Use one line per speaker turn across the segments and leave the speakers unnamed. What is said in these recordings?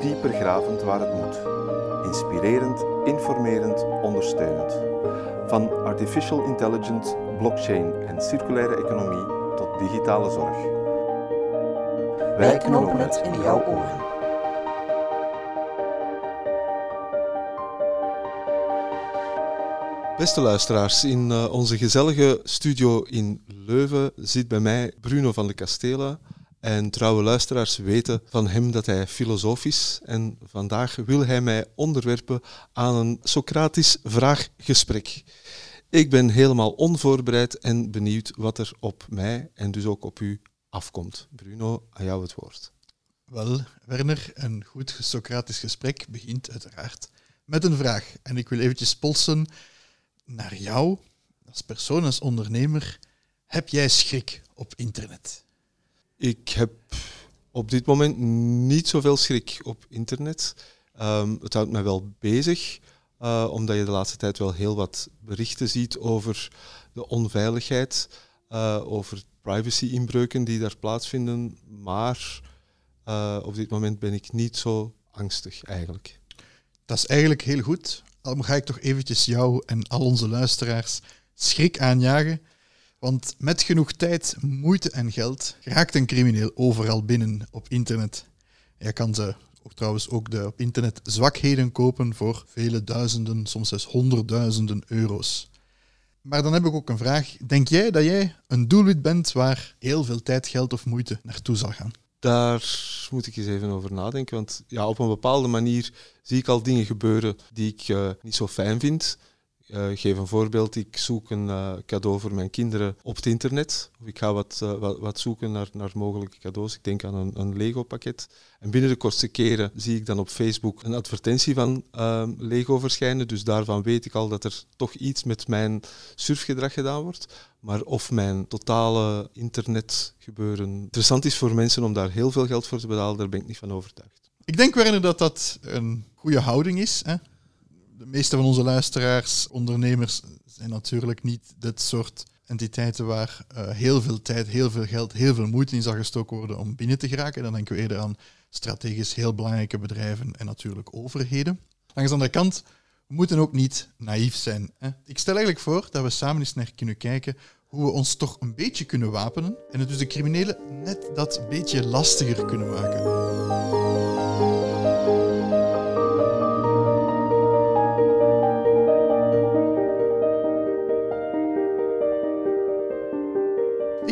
dieper gravend waar het moet. Inspirerend, informerend, ondersteunend. Van artificial intelligence, blockchain en circulaire economie tot digitale zorg.
Wij knopen het in jouw oren.
Beste luisteraars, in uh, onze gezellige studio in Leuven zit bij mij Bruno van de Castela. En trouwe luisteraars weten van hem dat hij filosoof is. En vandaag wil hij mij onderwerpen aan een Socratisch vraaggesprek. Ik ben helemaal onvoorbereid en benieuwd wat er op mij en dus ook op u afkomt. Bruno, aan jou het woord.
Wel, Werner, een goed Socratisch gesprek begint uiteraard met een vraag. En ik wil eventjes polsen naar jou als persoon, als ondernemer. Heb jij schrik op internet?
Ik heb op dit moment niet zoveel schrik op internet. Um, het houdt mij wel bezig, uh, omdat je de laatste tijd wel heel wat berichten ziet over de onveiligheid, uh, over privacy-inbreuken die daar plaatsvinden. Maar uh, op dit moment ben ik niet zo angstig eigenlijk.
Dat is eigenlijk heel goed. Dan ga ik toch eventjes jou en al onze luisteraars schrik aanjagen. Want met genoeg tijd, moeite en geld raakt een crimineel overal binnen op internet. Hij kan ze ook trouwens ook de, op internet zwakheden kopen voor vele duizenden, soms zelfs honderdduizenden euro's. Maar dan heb ik ook een vraag. Denk jij dat jij een doelwit bent waar heel veel tijd, geld of moeite naartoe zal gaan?
Daar moet ik eens even over nadenken. Want ja, op een bepaalde manier zie ik al dingen gebeuren die ik uh, niet zo fijn vind. Uh, geef een voorbeeld. Ik zoek een uh, cadeau voor mijn kinderen op het internet. Of ik ga wat, uh, wat, wat, zoeken naar, naar mogelijke cadeaus. Ik denk aan een, een Lego-pakket. En binnen de kortste keren zie ik dan op Facebook een advertentie van ehm, Lego verschijnen. Dus daarvan weet ik al dat er toch iets met mijn surfgedrag gedaan wordt. Maar of mijn totale internetgebeuren interessant is voor mensen om daar heel veel geld voor te betalen, daar ben ik niet van overtuigd.
Ik denk, Werner, dat dat een goede houding is. Hè? De meeste van onze luisteraars, ondernemers, zijn natuurlijk niet dit soort entiteiten waar uh, heel veel tijd, heel veel geld, heel veel moeite in zal gestoken worden om binnen te geraken. Dan denken we eerder aan strategisch heel belangrijke bedrijven en natuurlijk overheden. Langs de andere kant, we moeten ook niet naïef zijn. Hè? Ik stel eigenlijk voor dat we samen eens naar kunnen kijken hoe we ons toch een beetje kunnen wapenen en het dus de criminelen net dat beetje lastiger kunnen maken.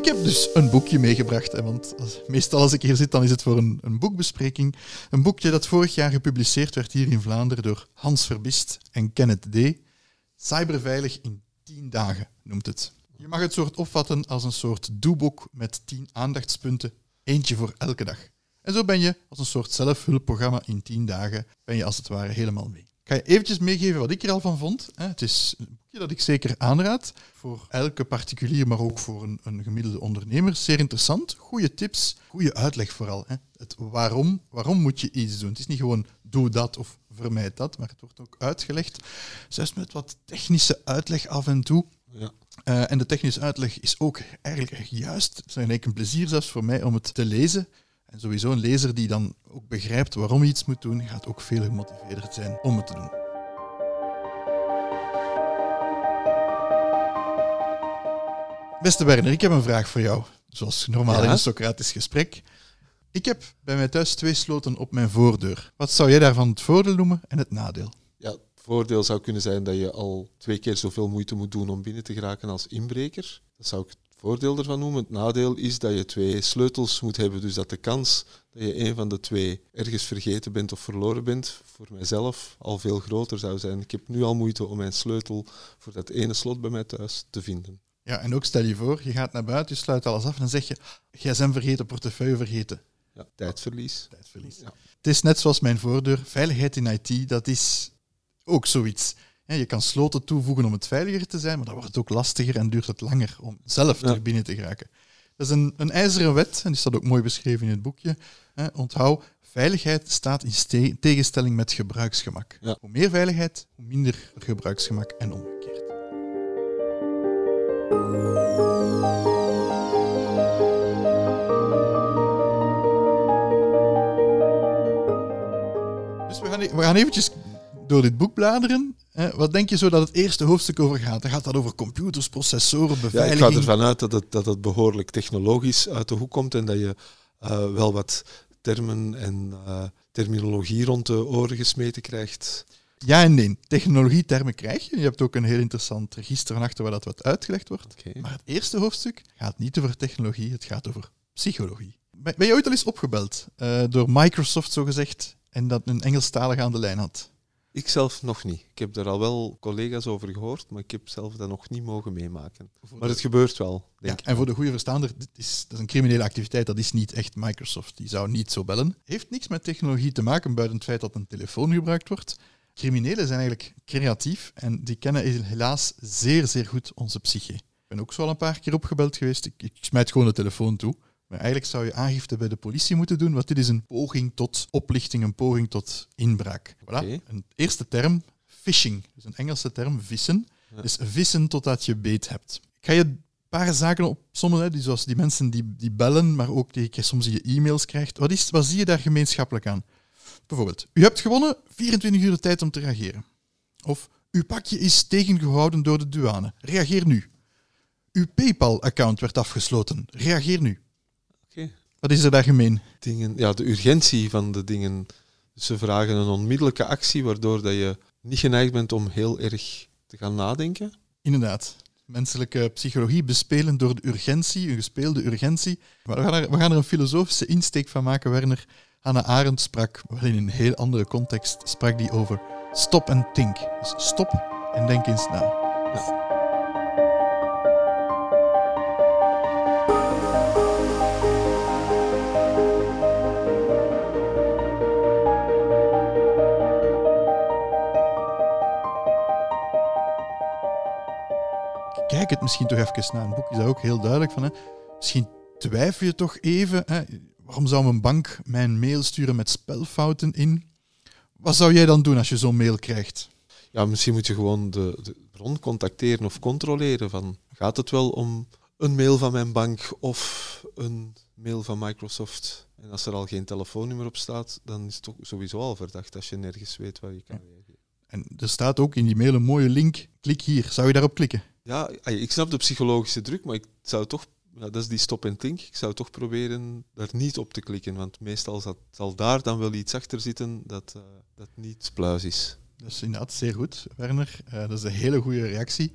Heb dus een boekje meegebracht. Hè, want meestal als ik hier zit, dan is het voor een, een, boekbespreking. Een boekje dat vorig jaar gepubliceerd werd hier in Vlaanderen door Hans Verbist en Kenneth D. Cyberveilig in 10 dagen noemt het. Je mag het soort opvatten als een soort doeboek met 10 aandachtspunten, eentje voor elke dag. En zo ben je als een soort zelfhulpprogramma in 10 dagen, ben je als het ware helemaal mee. Ik ga je eventjes meegeven wat ik er al van vond. Het is een boekje dat ik zeker aanraad voor elke particulier, maar ook voor een, een gemiddelde ondernemer. Zeer interessant. Goede tips, goede uitleg vooral. Het waarom, waarom moet je iets doen? Het is niet gewoon doe dat of vermijd dat, maar het wordt ook uitgelegd. Zelfs met wat technische uitleg af en toe. Ja. Uh, en de technische uitleg is ook eigenlijk juist. Het is eigenlijk een plezier zelfs voor mij om het te lezen. En sowieso een lezer die dan ook begrijpt waarom je iets moet doen, gaat ook veel gemotiveerd zijn om het te doen. Beste Werner, ik heb een vraag voor jou. Zoals normaal in een Socratisch gesprek. Ik heb bij mij thuis twee sloten op mijn voordeur. Wat zou jij daarvan het voordeel noemen en het nadeel?
Ja, het voordeel zou kunnen zijn dat je al twee keer zoveel moeite moet doen om binnen te geraken als inbreker. Dat zou ik voordeel ervan noemen. Het nadeel is dat je twee sleutels moet hebben, dus dat de kans dat je een van de twee ergens vergeten bent of verloren bent, voor mijzelf al veel groter zou zijn. Ik heb nu al moeite om mijn sleutel voor dat ene slot bij mij thuis te vinden.
Ja, en ook stel je voor, je gaat naar buiten, je sluit alles af en dan zeg je gsm vergeten, portefeuille vergeten.
Ja, tijdverlies.
Tijdverlies. Ja. Het is net zoals mijn voordeur, veiligheid in IT, dat is ook zoiets je kan sloten toevoegen om het veiliger te zijn, maar dan wordt het ook lastiger en duurt het langer om zelf ja. binnen te geraken. Dat is een, een ijzeren wet, en die staat ook mooi beschreven in het boekje. Hè, onthoud, veiligheid staat in ste- tegenstelling met gebruiksgemak.
Ja.
Hoe meer veiligheid, hoe minder gebruiksgemak en omgekeerd. Dus we gaan, e- we gaan eventjes door dit boek bladeren. Wat denk je zo dat het eerste hoofdstuk over gaat? Dan gaat dat over computers, processoren,
Ja, ik
beveiliging.
ga ervan uit dat het, dat het behoorlijk technologisch uit de hoek komt en dat je eh, wel wat termen en eh, terminologie rond de oren gesmeten krijgt.
Ja en nee. Technologietermen krijg je. Je hebt ook een heel interessant register van achter waar dat wat uitgelegd wordt. Maar het eerste hoofdstuk gaat niet over technologie, het gaat over psychologie. Ben ben je ooit al eens opgebeld eh, door Microsoft, zogezegd, en dat een Engelstalige aan de lijn had?
Ik zelf nog niet. Ik heb er al wel collega's over gehoord, maar ik heb zelf dat nog niet mogen meemaken. Maar het gebeurt wel,
Ja,
denk ik.
en voor de goede verstaander, dit is, dat is een criminele activiteit, dat is niet echt Microsoft. Die zou niet zo bellen. Heeft niks met technologie te maken, buiten het feit dat een telefoon gebruikt wordt. Criminelen zijn eigenlijk creatief en die kennen helaas zeer, zeer goed onze psyche. Ik ben ook zo al een paar keer opgebeld geweest. Ik, ik smijt gewoon de telefoon toe. Maar eigenlijk zou je aangifte bij de politie moeten doen, want dit is een poging tot oplichting, een poging tot inbraak. Voilà. Een eerste term, phishing. Dus een Engelse term, vissen.
Ja.
Dus vissen totdat je beet hebt. Ik ga je een paar zaken opzommen, hè, die, zoals die mensen die, die bellen, maar ook die je soms je e-mails krijgt. Wat, is, wat zie je daar gemeenschappelijk aan? Bijvoorbeeld, u hebt gewonnen 24 uur de tijd om te reageren. Of uw pakje is tegengehouden door de douane. Reageer nu. Uw PayPal-account werd afgesloten. Reageer nu. Wat is er daar gemeen?
Dingen, ja, de urgentie van de dingen. Ze vragen een onmiddellijke actie, waardoor dat je niet geneigd bent om heel erg te gaan nadenken.
Inderdaad. Menselijke psychologie bespelen door de urgentie, een gespeelde urgentie. Maar we gaan er, we gaan er een filosofische insteek van maken, Werner. Hannah Arendt sprak, wel in een heel andere context, sprak die over stop en think. Dus stop en denk eens na. Kijk het misschien toch even na. Een boek is daar ook heel duidelijk van. Hè. Misschien twijfel je toch even. Hè. Waarom zou mijn bank mijn mail sturen met spelfouten in? Wat zou jij dan doen als je zo'n mail krijgt?
Ja, misschien moet je gewoon de, de bron contacteren of controleren. Van, gaat het wel om een mail van mijn bank of een mail van Microsoft? En als er al geen telefoonnummer op staat, dan is het toch sowieso al verdacht als je nergens weet waar je kan reageren.
En er staat ook in die mail een mooie link. Klik hier. Zou je daarop klikken?
Ja, ik snap de psychologische druk, maar ik zou toch, ja, dat is die stop en think, ik zou toch proberen daar niet op te klikken, want meestal zal, zal daar dan wel iets achter zitten dat, eh, dat niet pluis is.
Dat is inderdaad zeer goed, Werner. Eh, dat is een hele goede reactie.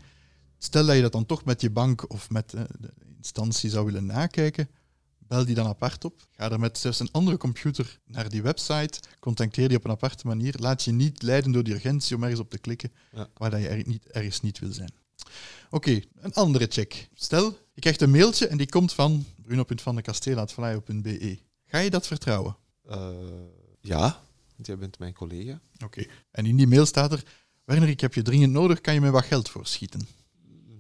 Stel dat je dat dan toch met je bank of met eh, de instantie zou willen nakijken, bel die dan apart op. Ga er met zelfs een andere computer naar die website, contacteer die op een aparte manier. Laat je niet leiden door die urgentie om ergens op te klikken
Ja.
waar dat je er niet, ergens niet wil zijn. Oké, een andere check. Stel, je krijgt een mailtje en die komt van bruno.vandekasteel.vlaio.be. Ga je dat vertrouwen?
Eh, ja, want jij bent mijn collega.
Oké. En in die mail staat er, Werner, ik heb je dringend nodig, kan je mij wat geld voorschieten?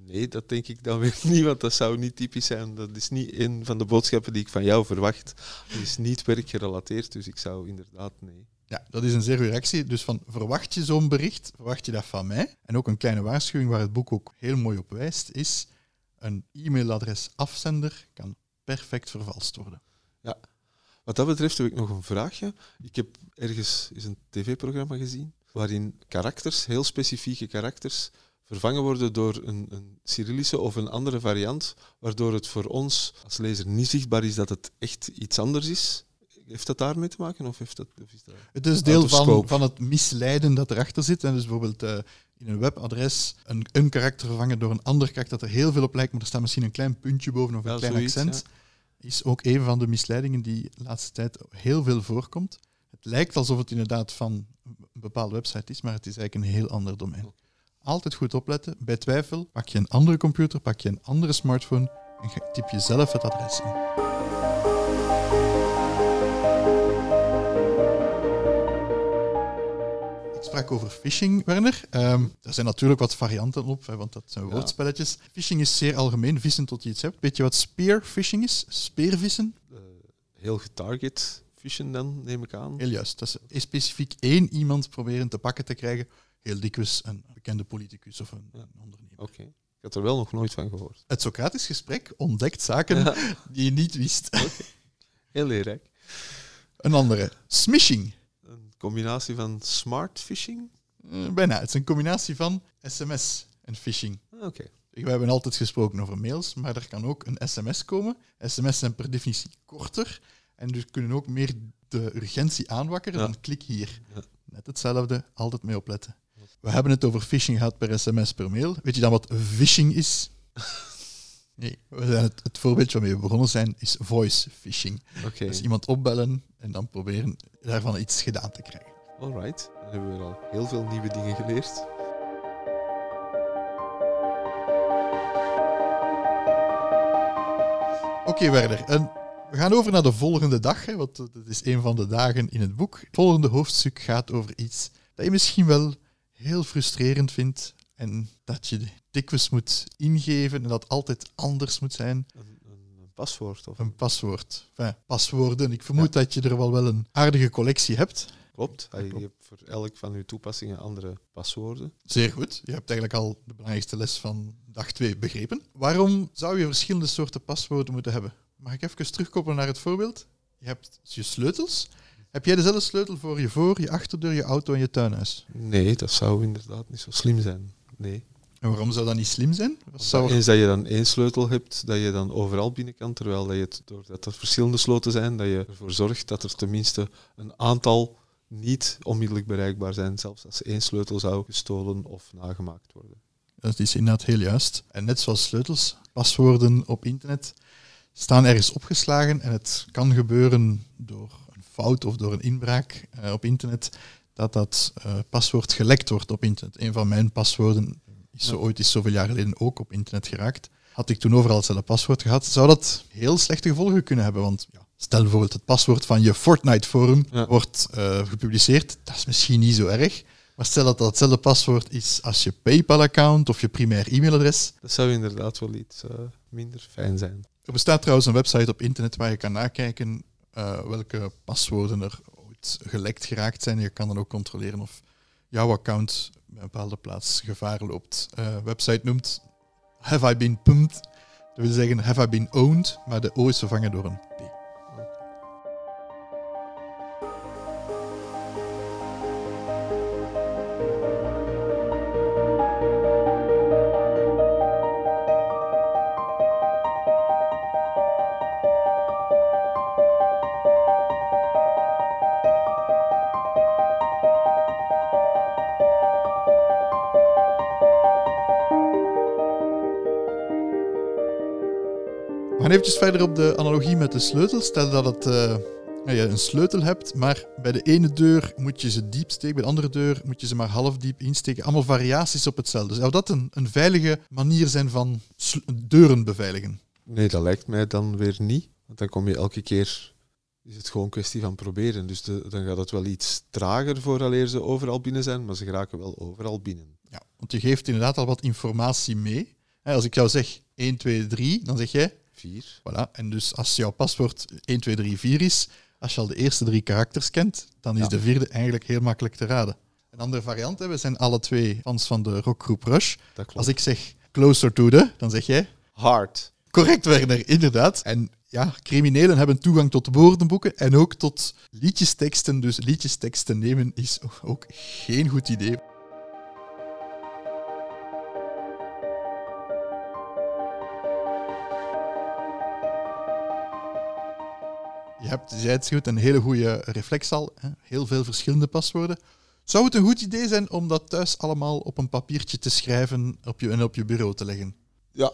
Nee, dat denk ik dan weer niet, want dat zou niet typisch zijn. Dat is niet een van de boodschappen die ik van jou verwacht. Die is niet werkgerelateerd, dus ik zou inderdaad nee.
Ja, dat is een zeer reactie. Dus van, verwacht je zo'n bericht, verwacht je dat van mij? En ook een kleine waarschuwing waar het boek ook heel mooi op wijst, is een e-mailadres afzender kan perfect vervalst worden.
Wat dat betreft heb ik nog een vraagje. Ik heb ergens eens een tv-programma gezien waarin karakters, heel specifieke karakters, vervangen worden door een, een Cyrillische of een andere variant, waardoor het voor ons als lezer niet zichtbaar is dat het echt iets anders is. Heeft dat daarmee te maken? Of, heeft dat, of is dat...
Het is deel van, van het misleiden dat erachter zit. En dus bijvoorbeeld eh, in een webadres een, een karakter vervangen door een ander karakter dat er heel veel op lijkt, maar er staat misschien een klein puntje boven of een
Ja,
klein
zoiets,
accent. Is ook een van de misleidingen die de laatste tijd heel veel voorkomt. Het lijkt alsof het inderdaad van een bepaalde website is, maar het is eigenlijk een heel ander domein. Altijd goed opletten. Bij twijfel pak je een andere computer, pak je een andere smartphone en typ je zelf het adres in. Sprak over phishing, Werner. Ehm, er zijn natuurlijk wat varianten op, hè, want dat zijn
Ja.
woordspelletjes. Phishing is zeer algemeen, vissen tot je iets hebt. Weet je wat spear phishing is? Speervissen?
Eh, heel getarget vision dan, neem ik aan.
Heel juist. Dat is specifiek één iemand proberen te pakken te krijgen. Heel dikwijls een bekende politicus of een,
Ja.
een ondernemer.
Oké. Ik had er wel nog nooit van gehoord.
Het Socratisch gesprek ontdekt zaken
Ja.
die je niet wist.
Heel leerrijk.
Een andere. Smishing.
Combinatie van smart phishing.
Eh, bijna. Het is een combinatie van sms en phishing.
Ah, Oké.
We hebben altijd gesproken over mails, maar er kan ook een sms komen. Sms zijn per definitie korter en dus kunnen ook meer de urgentie aanwakkeren
Ja.
dan klik hier.
Ja.
Net hetzelfde, altijd mee opletten. We hebben het over phishing gehad per sms per mail. Weet je dan wat phishing is? Nee, we zijn het, het voorbeeldje waarmee we begonnen zijn is voice phishing. Dus iemand opbellen en dan proberen daarvan iets gedaan te krijgen.
Alright. Dan hebben we al heel veel nieuwe dingen geleerd.
Oké, Werder. En we gaan over naar de volgende dag, hè, want dat is een van de dagen in het boek. Het volgende hoofdstuk gaat over iets dat je misschien wel heel frustrerend vindt en dat je dikwijls moet ingeven en dat altijd anders moet zijn.
Paswoord of
Een paswoord. Enfin, paswoorden. Ik vermoed dat je er wel wel een aardige collectie hebt.
Klopt. Je hebt voor elk van uw toepassingen andere paswoorden.
Zeer goed. Je hebt eigenlijk al de belangrijkste les van dag 2 begrepen. Waarom zou je verschillende soorten paswoorden moeten hebben? Mag ik even terugkoppelen naar het voorbeeld? Je hebt je sleutels. Heb jij dezelfde sleutel voor je voor, je achterdeur, je auto en je tuinhuis?
Nee, dat zou inderdaad niet zo slim zijn. Nee.
En waarom zou dat niet slim zijn? Zou
Eens dat je dan één sleutel hebt, dat je dan overal binnen kan, terwijl dat je het, doordat er verschillende sloten zijn, dat je ervoor zorgt dat er tenminste een aantal niet onmiddellijk bereikbaar zijn, zelfs als één sleutel zou gestolen of nagemaakt worden.
Dat is inderdaad heel juist. En net zoals sleutels, paswoorden op internet staan ergens opgeslagen en het kan gebeuren door een fout of door een inbraak eh, op internet dat dat eh, paswoord gelekt wordt op internet. Een van mijn paswoorden is zo ooit is zoveel jaar geleden ook op internet geraakt. Had ik toen overal hetzelfde paswoord gehad, zou dat heel slechte gevolgen kunnen hebben. Want ja, stel bijvoorbeeld het paswoord van je Fortnite-forum
Ja.
wordt eh, gepubliceerd, dat is misschien niet zo erg. Maar stel dat dat hetzelfde paswoord is als je PayPal-account of je primair e-mailadres.
Dat zou inderdaad wel iets eh, minder fijn zijn.
Er bestaat trouwens een website op internet waar je kan nakijken eh, welke paswoorden er ooit gelekt geraakt zijn. Je kan dan ook controleren of jouw account bij een bepaalde plaats gevaar loopt. Eh website noemt Have I Been Pumped? Dat wil zeggen Have I Been Owned, maar de O is vervangen door een P. Gaan eventjes verder op de analogie met de sleutel. Stel dat het, eh, ja, je een sleutel hebt, maar bij de ene deur moet je ze diep steken, bij de andere deur moet je ze maar half diep insteken. Allemaal variaties op hetzelfde. Zou dat een, een veilige manier zijn van deuren beveiligen?
Nee, dat lijkt mij dan weer niet. Want dan kom je elke keer... Is het gewoon een kwestie van proberen. Dus de- dan gaat het wel iets trager vooraleer ze overal binnen zijn, maar ze geraken wel overal binnen.
Ja, want je geeft inderdaad al wat informatie mee. Als ik jou zeg 1, 2, 3, dan zeg jij
Vier.
Voilà. En dus als jouw paswoord 1, 2, 3, 4 is, als je al de eerste drie karakters kent, dan is
Ja.
de vierde eigenlijk heel makkelijk te raden. Een andere variant, hè, we zijn alle twee fans van de rockgroep Rush. Als ik zeg closer to the, dan zeg jij
Hard.
correct, Werner, inderdaad. En ja, criminelen hebben toegang tot woordenboeken en ook tot liedjesteksten. Dus liedjesteksten nemen is ook geen goed idee. Hebt, het goed, een hele goede reflex al. Hè? Heel veel verschillende paswoorden. Zou het een goed idee zijn om dat thuis allemaal op een papiertje te schrijven op je, en op je bureau te leggen?
Ja,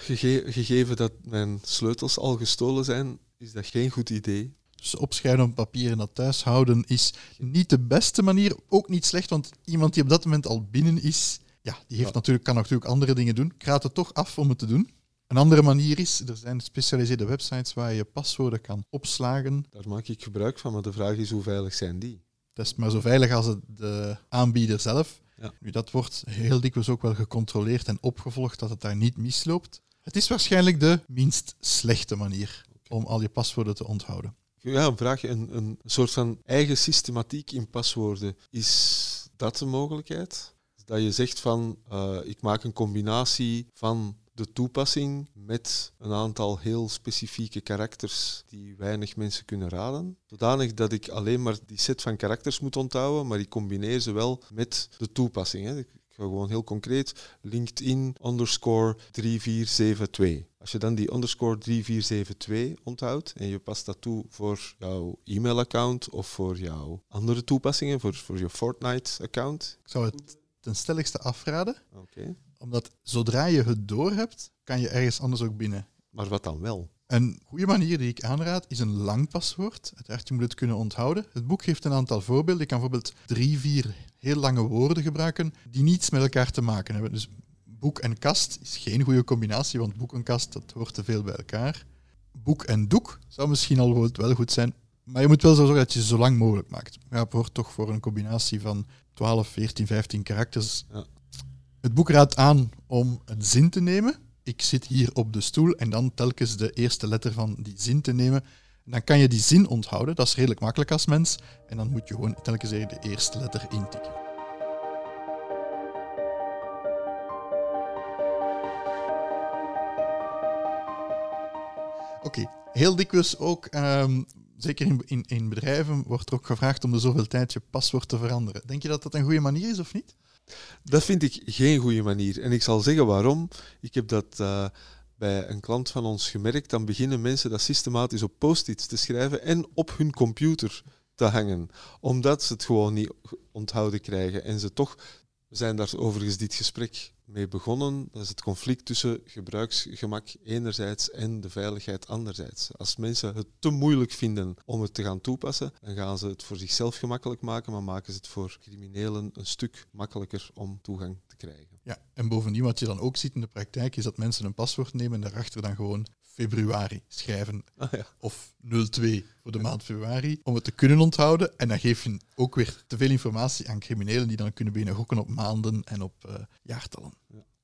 gege- gegeven dat mijn sleutels al gestolen zijn, is dat geen goed idee.
Dus opschrijven op papier en dat thuis houden is niet de beste manier. Ook niet slecht, want iemand die op dat moment al binnen is, ja, die heeft
Ja.
natuurlijk, kan natuurlijk andere dingen doen. Ik raad het toch af om het te doen. Een andere manier is, er zijn gespecialiseerde websites waar je paswoorden kan opslagen.
Daar maak ik gebruik van, maar de vraag is hoe veilig zijn die?
Het is maar zo veilig als het de aanbieder zelf.
Ja.
Nu, dat wordt heel dikwijls ook wel gecontroleerd en opgevolgd dat het daar niet misloopt. Het is waarschijnlijk de minst slechte manier om al je paswoorden te onthouden.
Ja, een vraagje. Een, een soort van eigen systematiek in paswoorden. Is dat een mogelijkheid? Dat je zegt van, eh, ik maak een combinatie van de toepassing met een aantal heel specifieke karakters die weinig mensen kunnen raden. Zodanig dat ik alleen maar die set van karakters moet onthouden, maar ik combineer ze wel met de toepassing. Hè. Ik ga gewoon heel concreet LinkedIn underscore 3472. Als je dan die underscore 3472 onthoudt en je past dat toe voor jouw e-mailaccount of voor jouw andere toepassingen, voor, voor je Fortnite-account.
Ik zou het ten stelligste afraden,
Oké.
Omdat zodra je het doorhebt, kan je ergens anders ook binnen.
Maar wat dan wel?
Een goede manier die ik aanraad is een lang paswoord. Uiteraard, je moet het kunnen onthouden. Het boek geeft een aantal voorbeelden. Je kan bijvoorbeeld drie, vier heel lange woorden gebruiken die niets met elkaar te maken hebben. Dus boek en kast is geen goede combinatie, want boek en kast dat hoort te veel bij elkaar. Boek en doek zou misschien al wel- wel goed zijn, maar je moet wel zo zorgen dat je ze zo lang mogelijk maakt. Ja, het wordt toch voor een combinatie van 12, 14, 15 karakters.
Ja.
Het boek raadt aan om een zin te nemen. Ik zit hier op de stoel en dan telkens de eerste letter van die zin te nemen. En dan kan je die zin onthouden. Dat is redelijk makkelijk als mens. En dan moet je gewoon telkens even de eerste letter intikken. Oké, heel dikwijls ook, ehm, zeker in, in, in bedrijven, wordt er ook gevraagd om de zoveel tijd je paswoord te veranderen. Denk je dat dat een goede manier is of niet?
Dat vind ik geen goede manier. En ik zal zeggen waarom. Ik heb dat eh, bij een klant van ons gemerkt. Dan beginnen mensen dat systematisch op post-its te schrijven en op hun computer te hangen. Omdat ze het gewoon niet onthouden krijgen. En ze toch, zijn daar overigens dit gesprek mee begonnen. Dat is het conflict tussen gebruiksgemak enerzijds en de veiligheid anderzijds. Als mensen het te moeilijk vinden om het te gaan toepassen, dan gaan ze het voor zichzelf gemakkelijk maken, maar maken ze het voor criminelen een stuk makkelijker om toegang te krijgen.
Ja, en bovendien wat je dan ook ziet in de praktijk is dat mensen een paswoord nemen en daarachter dan gewoon februari schrijven
Ah, ja.
of 02 voor de maand februari om het te kunnen onthouden. En dan geef je ook weer te veel informatie aan criminelen die dan kunnen beginnen gokken op maanden en op eh, jaartallen.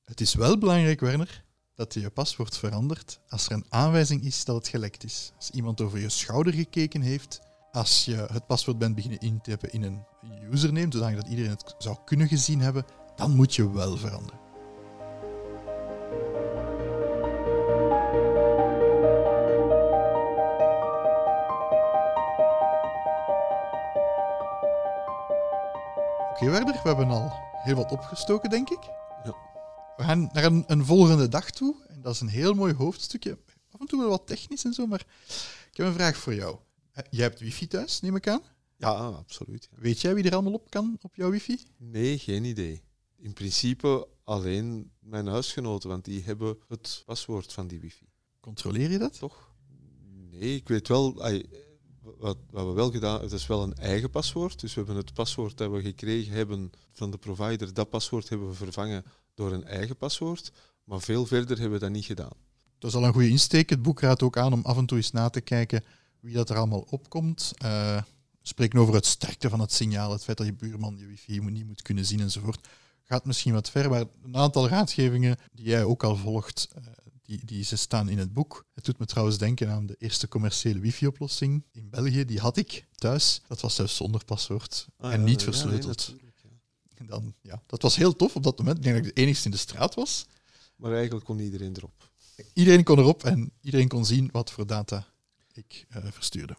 Het is wel belangrijk, Werner, dat je paswoord verandert als er een aanwijzing is dat het gelekt is. Als iemand over je schouder gekeken heeft, als je het paswoord bent beginnen intypen in een username, zodat dat iedereen het zou kunnen gezien hebben, dan moet je wel veranderen. Oké, Werder, we hebben al heel wat opgestoken, denk ik. We gaan naar een, een volgende dag toe. En dat is een heel mooi hoofdstukje. Af en toe wel wat technisch en zo, maar ik heb een vraag voor jou. Eh, Jij hebt wifi thuis, neem ik aan.
Ja, absoluut. ja.
Weet jij wie er allemaal op kan op jouw wifi?
Nee, geen idee. In principe alleen mijn huisgenoten, want die hebben het paswoord van die wifi.
Controleer je dat?
Toch? Nee, ik weet wel... wat, we wel gedaan het is wel een eigen paswoord. Dus we hebben het paswoord dat we gekregen hebben van de provider, dat paswoord hebben we vervangen door een eigen paswoord. Maar veel verder hebben we dat niet gedaan.
Dat is al een goede insteek. Het boek raadt ook aan om af en toe eens na te kijken wie dat er allemaal opkomt. We spreken over het sterkte van het signaal, het feit dat je buurman je wifi niet moet kunnen zien enzovoort. Gaat misschien wat ver, maar een aantal raadgevingen die jij ook al volgt, eh, die, die ze staan in het boek. Het doet me trouwens denken aan de eerste commerciële wifi-oplossing in België. Die had ik thuis. Dat was zelfs zonder paswoord
Ah,
en
ja,
niet
ja,
versleuteld.
nee.
En dan, ja, dat was heel tof op dat moment. Ik denk dat ik de enigste in de straat was.
Maar eigenlijk kon iedereen erop.
Iedereen kon erop en iedereen kon zien wat voor data ik eh, verstuurde.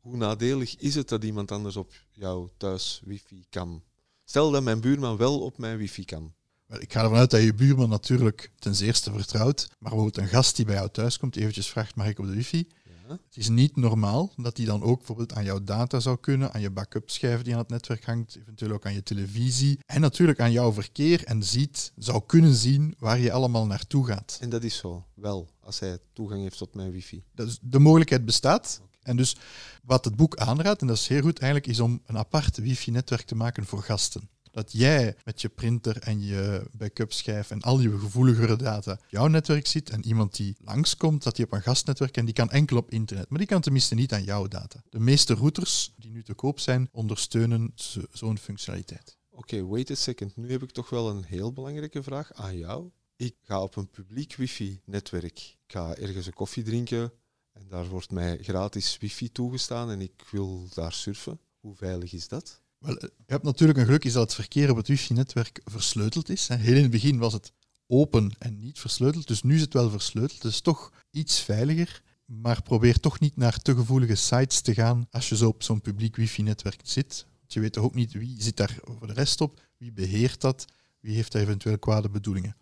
Hoe nadelig is het dat iemand anders op jouw thuis wifi kan? Stel dat mijn buurman wel op mijn wifi kan.
Ik ga ervan uit dat je buurman natuurlijk ten zeerste vertrouwt, maar bijvoorbeeld een gast die bij jou thuis komt, eventjes vraagt, mag ik op de wifi?
Ja?
Het is niet normaal dat die dan ook bijvoorbeeld aan jouw data zou kunnen, aan je backup schijf die aan het netwerk hangt, eventueel ook aan je televisie en natuurlijk aan jouw verkeer en ziet, zou kunnen zien waar je allemaal naartoe gaat.
En dat is zo, wel, als hij toegang heeft tot mijn wifi.
Dus de mogelijkheid bestaat. En dus wat het boek aanraadt, en dat is heel goed eigenlijk, is om een apart wifi-netwerk te maken voor gasten. Dat jij met je printer en je backup schijf en al je gevoeligere data jouw netwerk zit en iemand die langskomt, dat die op een gastnetwerk en die kan enkel op internet, maar die kan tenminste niet aan jouw data. De meeste routers die nu te koop zijn, ondersteunen zo'n functionaliteit.
Oké, wait a second. Nu heb ik toch wel een heel belangrijke vraag aan jou. Ik ga op een publiek wifi-netwerk. Ik ga ergens een koffie drinken en daar wordt mij gratis wifi toegestaan en ik wil daar surfen. Hoe veilig is dat?
Wel, je hebt natuurlijk een geluk is dat het verkeer op het wifi-netwerk versleuteld is. Heel in het begin was het open en niet versleuteld, dus nu is het wel versleuteld. Het is toch iets veiliger, maar probeer toch niet naar te gevoelige sites te gaan als je zo op zo'n publiek wifi-netwerk zit. Want je weet toch ook niet wie zit daar voor de rest op, wie beheert dat, wie heeft daar eventueel kwade bedoelingen.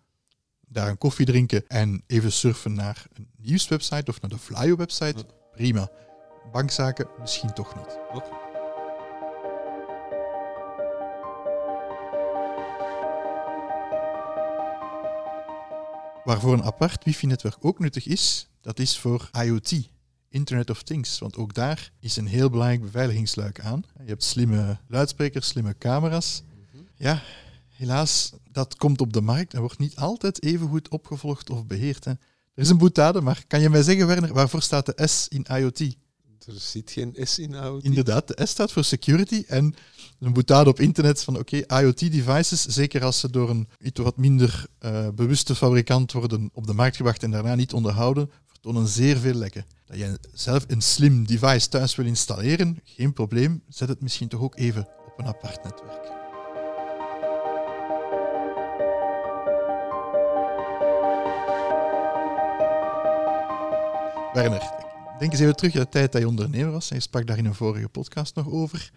Daar een koffie drinken en even surfen naar een nieuwswebsite of naar de Flyo-website, prima. Bankzaken misschien toch niet. Waarvoor een apart wifi-netwerk ook nuttig is, dat is voor IoT, Internet of Things. Want ook daar is een heel belangrijk beveiligingsluik aan. Je hebt slimme luidsprekers, slimme camera's. Ja, helaas, dat komt op de markt en wordt niet altijd even goed opgevolgd of beheerd. Hè. Er is een boetade, maar kan je mij zeggen, Werner, waarvoor staat de S in IoT?
Er zit geen S in.
Inderdaad, de S staat voor security en een boetade op internet van oké, IoT-devices, zeker als ze door een iets wat minder uh, bewuste fabrikant worden op de markt gebracht en daarna niet onderhouden, vertonen zeer veel lekken. Dat je zelf een slim device thuis wil installeren, geen probleem, zet het misschien toch ook even op een apart netwerk. Werner, denk eens even terug aan de tijd dat je ondernemer was. En je sprak daar in een vorige podcast nog over.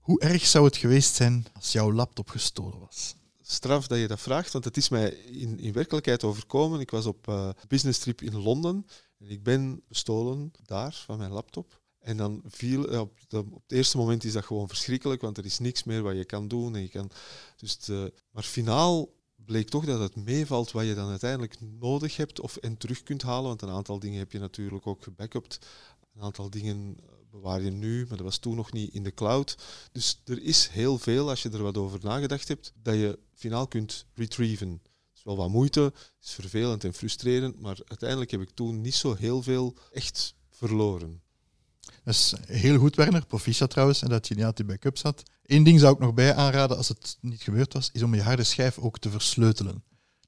Hoe erg zou het geweest zijn als jouw laptop gestolen was?
Straf dat je dat vraagt, want het is mij in, in werkelijkheid overkomen. Ik was op uh, business trip in Londen en ik ben bestolen daar van mijn laptop. En dan viel, ja, op, op, het eerste moment is dat gewoon verschrikkelijk, want er is niks meer wat je kan doen. En je kan, dus de, maar finaal bleek toch dat het meevalt wat je dan uiteindelijk nodig hebt of en terug kunt halen. Want een aantal dingen heb je natuurlijk ook gebackupt. Een aantal dingen bewaar je nu, maar dat was toen nog niet in de cloud. Dus er is heel veel, als je er wat over nagedacht hebt, dat je finaal kunt retrieven. Het is wel wat moeite, het is vervelend en frustrerend, maar uiteindelijk heb ik toen niet zo heel veel echt verloren.
Dat is heel goed, Werner. Proficiat trouwens, en dat je niet aan die backups had. Eén ding zou ik nog bij aanraden, als het niet gebeurd was, is om je harde schijf ook te versleutelen.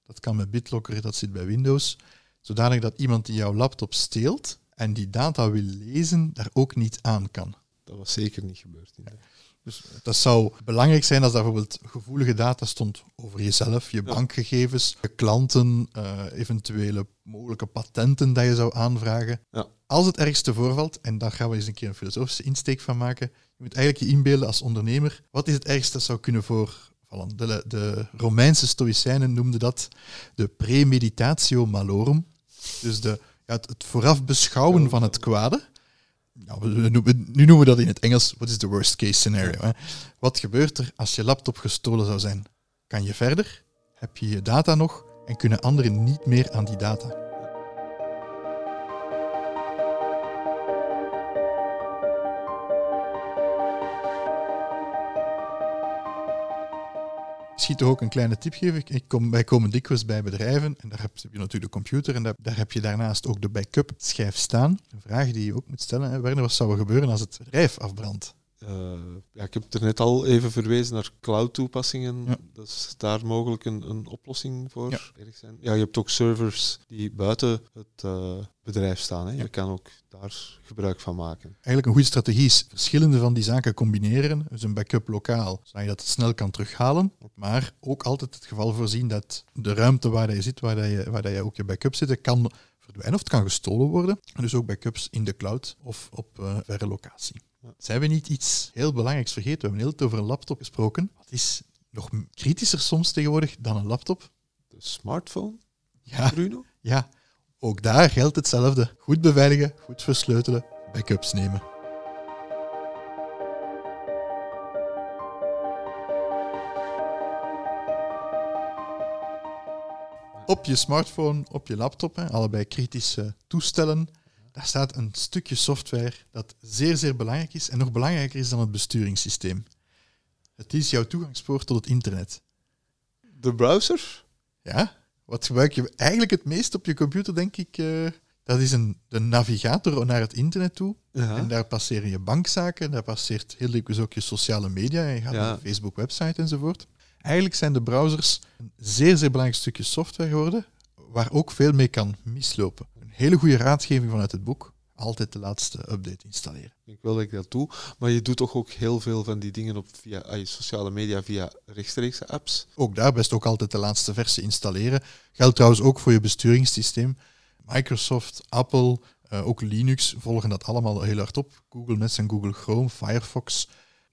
Dat kan met BitLocker, dat zit bij Windows. Zodanig dat iemand die jouw laptop steelt en die data wil lezen, daar ook niet aan kan.
Dat was zeker niet gebeurd.
Dus dat zou belangrijk zijn als daar bijvoorbeeld gevoelige data stond over jezelf, je bankgegevens, je klanten, uh, eventuele mogelijke patenten dat je zou aanvragen.
Ja.
Als het ergste voorvalt, en daar gaan we eens een keer een filosofische insteek van maken, je moet eigenlijk je inbeelden als ondernemer, wat is het ergste dat zou kunnen voorvallen? De, de Romeinse stoïcijnen noemden dat de premeditatio malorum, dus de, ja, het, het vooraf beschouwen van het kwade ja, nu noemen we dat in het Engels, what is the worst case scenario? Hè? Wat gebeurt er als je laptop gestolen zou zijn? Kan je verder? Heb je je data nog? En kunnen anderen niet meer aan die data? Misschien toch ook een kleine tip geven. Ik kom, wij komen dikwijls bij bedrijven en daar heb je natuurlijk de computer en daar, heb je daarnaast ook de backup schijf staan. Een vraag die je ook moet stellen, hè. Werner, wat zou er gebeuren als het bedrijf afbrandt?
Uh, ja, ik heb er net al even verwezen naar cloud-toepassingen. Ja. Dat is daar mogelijk een, een oplossing voor. Ja. Ja, je hebt ook servers die buiten het uh, bedrijf staan. Hè. Je kan ook daar gebruik van maken.
Eigenlijk een goede strategie is verschillende van die zaken combineren. Dus een backup lokaal, zodat je dat snel kan terughalen. Maar ook altijd het geval voorzien dat de ruimte waar je zit, waar je, waar je ook je backup zit, kan verdwijnen of het kan gestolen worden. En dus ook backups in de cloud of op uh, verre locatie. Zijn we niet iets heel belangrijks vergeten? We hebben heel veel over een laptop gesproken. Wat is nog kritischer soms tegenwoordig dan een laptop?
De smartphone, ja, Bruno?
Ja, ook daar geldt hetzelfde. Goed beveiligen, goed versleutelen, backups nemen. Op je smartphone, op je laptop, hè, allebei kritische toestellen, daar staat een stukje software dat zeer, zeer belangrijk is en nog belangrijker is dan het besturingssysteem. Het is jouw toegangspoort tot het internet.
De browser?
Ja, wat gebruik je eigenlijk het meest op je computer, denk ik? eh, dat is een, de navigator naar het internet toe.
Ja.
En daar passeren je bankzaken, daar passeert heel dikwijls ook je sociale media. En je gaat
Ja.
naar de Facebook-website enzovoort. Eigenlijk zijn de browsers een zeer, zeer belangrijk stukje software geworden, waar ook veel mee kan mislopen. Een hele goede raadgeving vanuit het boek. Altijd de laatste update installeren.
Ik wil dat ik dat doe. Maar je doet toch ook heel veel van die dingen op via ah, je sociale media, via rechtstreekse apps.
Ook daar best ook altijd de laatste versie installeren. Geldt trouwens ook voor je besturingssysteem. Microsoft, Apple, eh, ook Linux volgen dat allemaal heel hard op. Google met zijn Google Chrome, Firefox.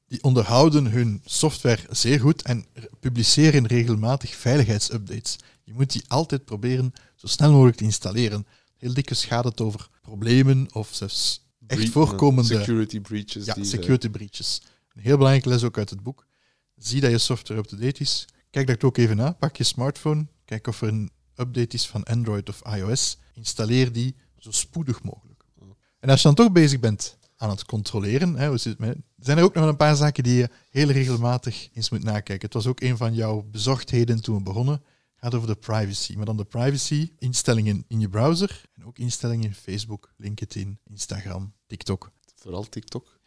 Die onderhouden hun software zeer goed en publiceren regelmatig veiligheidsupdates. Je moet die altijd proberen zo snel mogelijk te installeren. Heel dikwijls gaat het over problemen of zelfs echt voorkomende
Security breaches.
ja,
die,
security breaches. Een heel belangrijke les ook uit het boek. Zie dat je software up-to-date is. Kijk dat ook even na. Pak je smartphone. Kijk of er een update is van Android of iOS. Installeer die zo spoedig mogelijk. En als je dan toch bezig bent aan het controleren, hè, zijn er ook nog een paar zaken die je heel regelmatig eens moet nakijken. Het was ook een van jouw bezorgdheden toen we begonnen. Gaat over de privacy. Maar dan de privacy-instellingen in je browser en ook instellingen in Facebook, LinkedIn, Instagram, TikTok.
Vooral TikTok.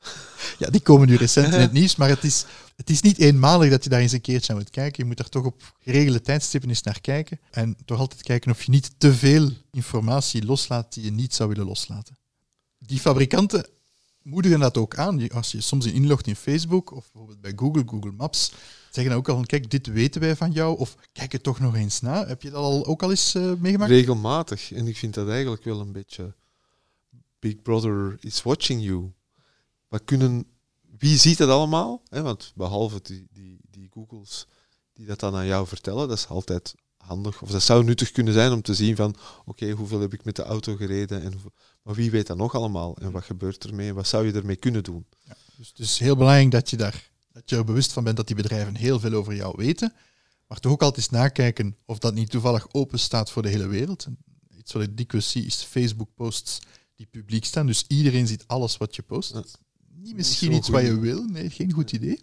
Ja, die komen nu recent in het nieuws, maar het is, het is niet eenmalig dat je daar eens een keertje aan moet kijken. Je moet daar toch op geregelde tijdstippen eens naar kijken. En toch altijd kijken of je niet te veel informatie loslaat die je niet zou willen loslaten. Die fabrikanten moedigen dat ook aan. Als je soms in inlogt in Facebook of bijvoorbeeld bij Google, Google Maps, zeggen dan ook al van kijk, dit weten wij van jou. Of kijk het toch nog eens na. Heb je dat al, ook al eens eh, meegemaakt?
Regelmatig. En ik vind dat eigenlijk wel een beetje... Big Brother is watching you. We kunnen... Wie ziet het allemaal? Want behalve die, die, die Googles die dat dan aan jou vertellen, dat is altijd handig. Of dat zou nuttig kunnen zijn om te zien van... Oké, hoeveel heb ik met de auto gereden? En hoeveel- maar wie weet dat nog allemaal? En wat gebeurt ermee? Wat zou je ermee kunnen doen?
Dus het is heel belangrijk dat je, daar, dat je er bewust van bent dat die bedrijven heel veel over jou weten. Maar toch ook altijd eens nakijken of dat niet toevallig open staat voor de hele wereld. En Iets wat ik dikwijls zie is Facebook-posts die publiek staan. Dus iedereen ziet alles wat je post.
Ja.
Niet misschien
zo
iets wat je wil. Nee, geen goed idee.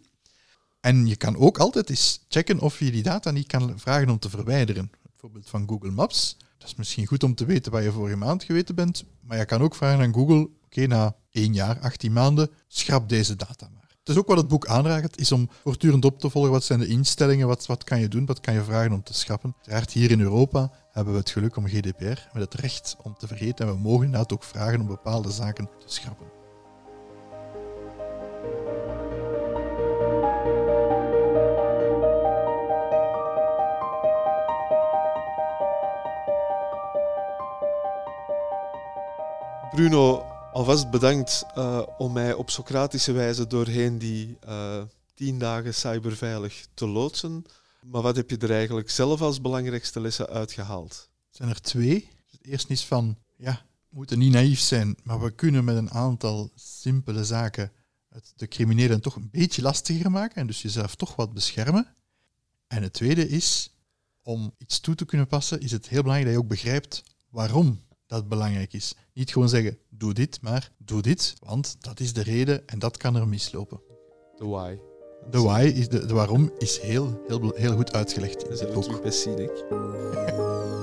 En je kan ook altijd eens checken of je die data niet kan vragen om te verwijderen. Bijvoorbeeld van Google Maps. Dat is misschien goed om te weten waar je vorige maand geweten bent. Maar je kan ook vragen aan Google, oké, na één jaar, 18 maanden, schrap deze data maar. Het is ook wat het boek aanraakt, is om voortdurend op te volgen wat zijn de instellingen, wat, wat kan je doen, wat kan je vragen om te schrappen. Uiteraard hier in Europa hebben we het geluk om GDPR, met het recht om te vergeten. En we mogen inderdaad ook vragen om bepaalde zaken te schrappen.
Bruno, alvast bedankt eh, om mij op Socratische wijze doorheen die eh, tien dagen cyberveilig te loodsen. Maar wat heb je er eigenlijk zelf als belangrijkste lessen uitgehaald?
Er zijn er twee. Het eerste is van, ja, we moeten niet naïef zijn, maar we kunnen met een aantal simpele zaken het de criminelen toch een beetje lastiger maken en dus jezelf toch wat beschermen. En het tweede is, om iets toe te kunnen passen, is het heel belangrijk dat je ook begrijpt waarom dat belangrijk is. Niet gewoon zeggen, doe dit, maar doe dit, want dat is de reden en dat kan er mislopen.
De why.
De why, is de, de waarom, is heel, heel, heel goed uitgelegd in
Dat is
het
een
boek.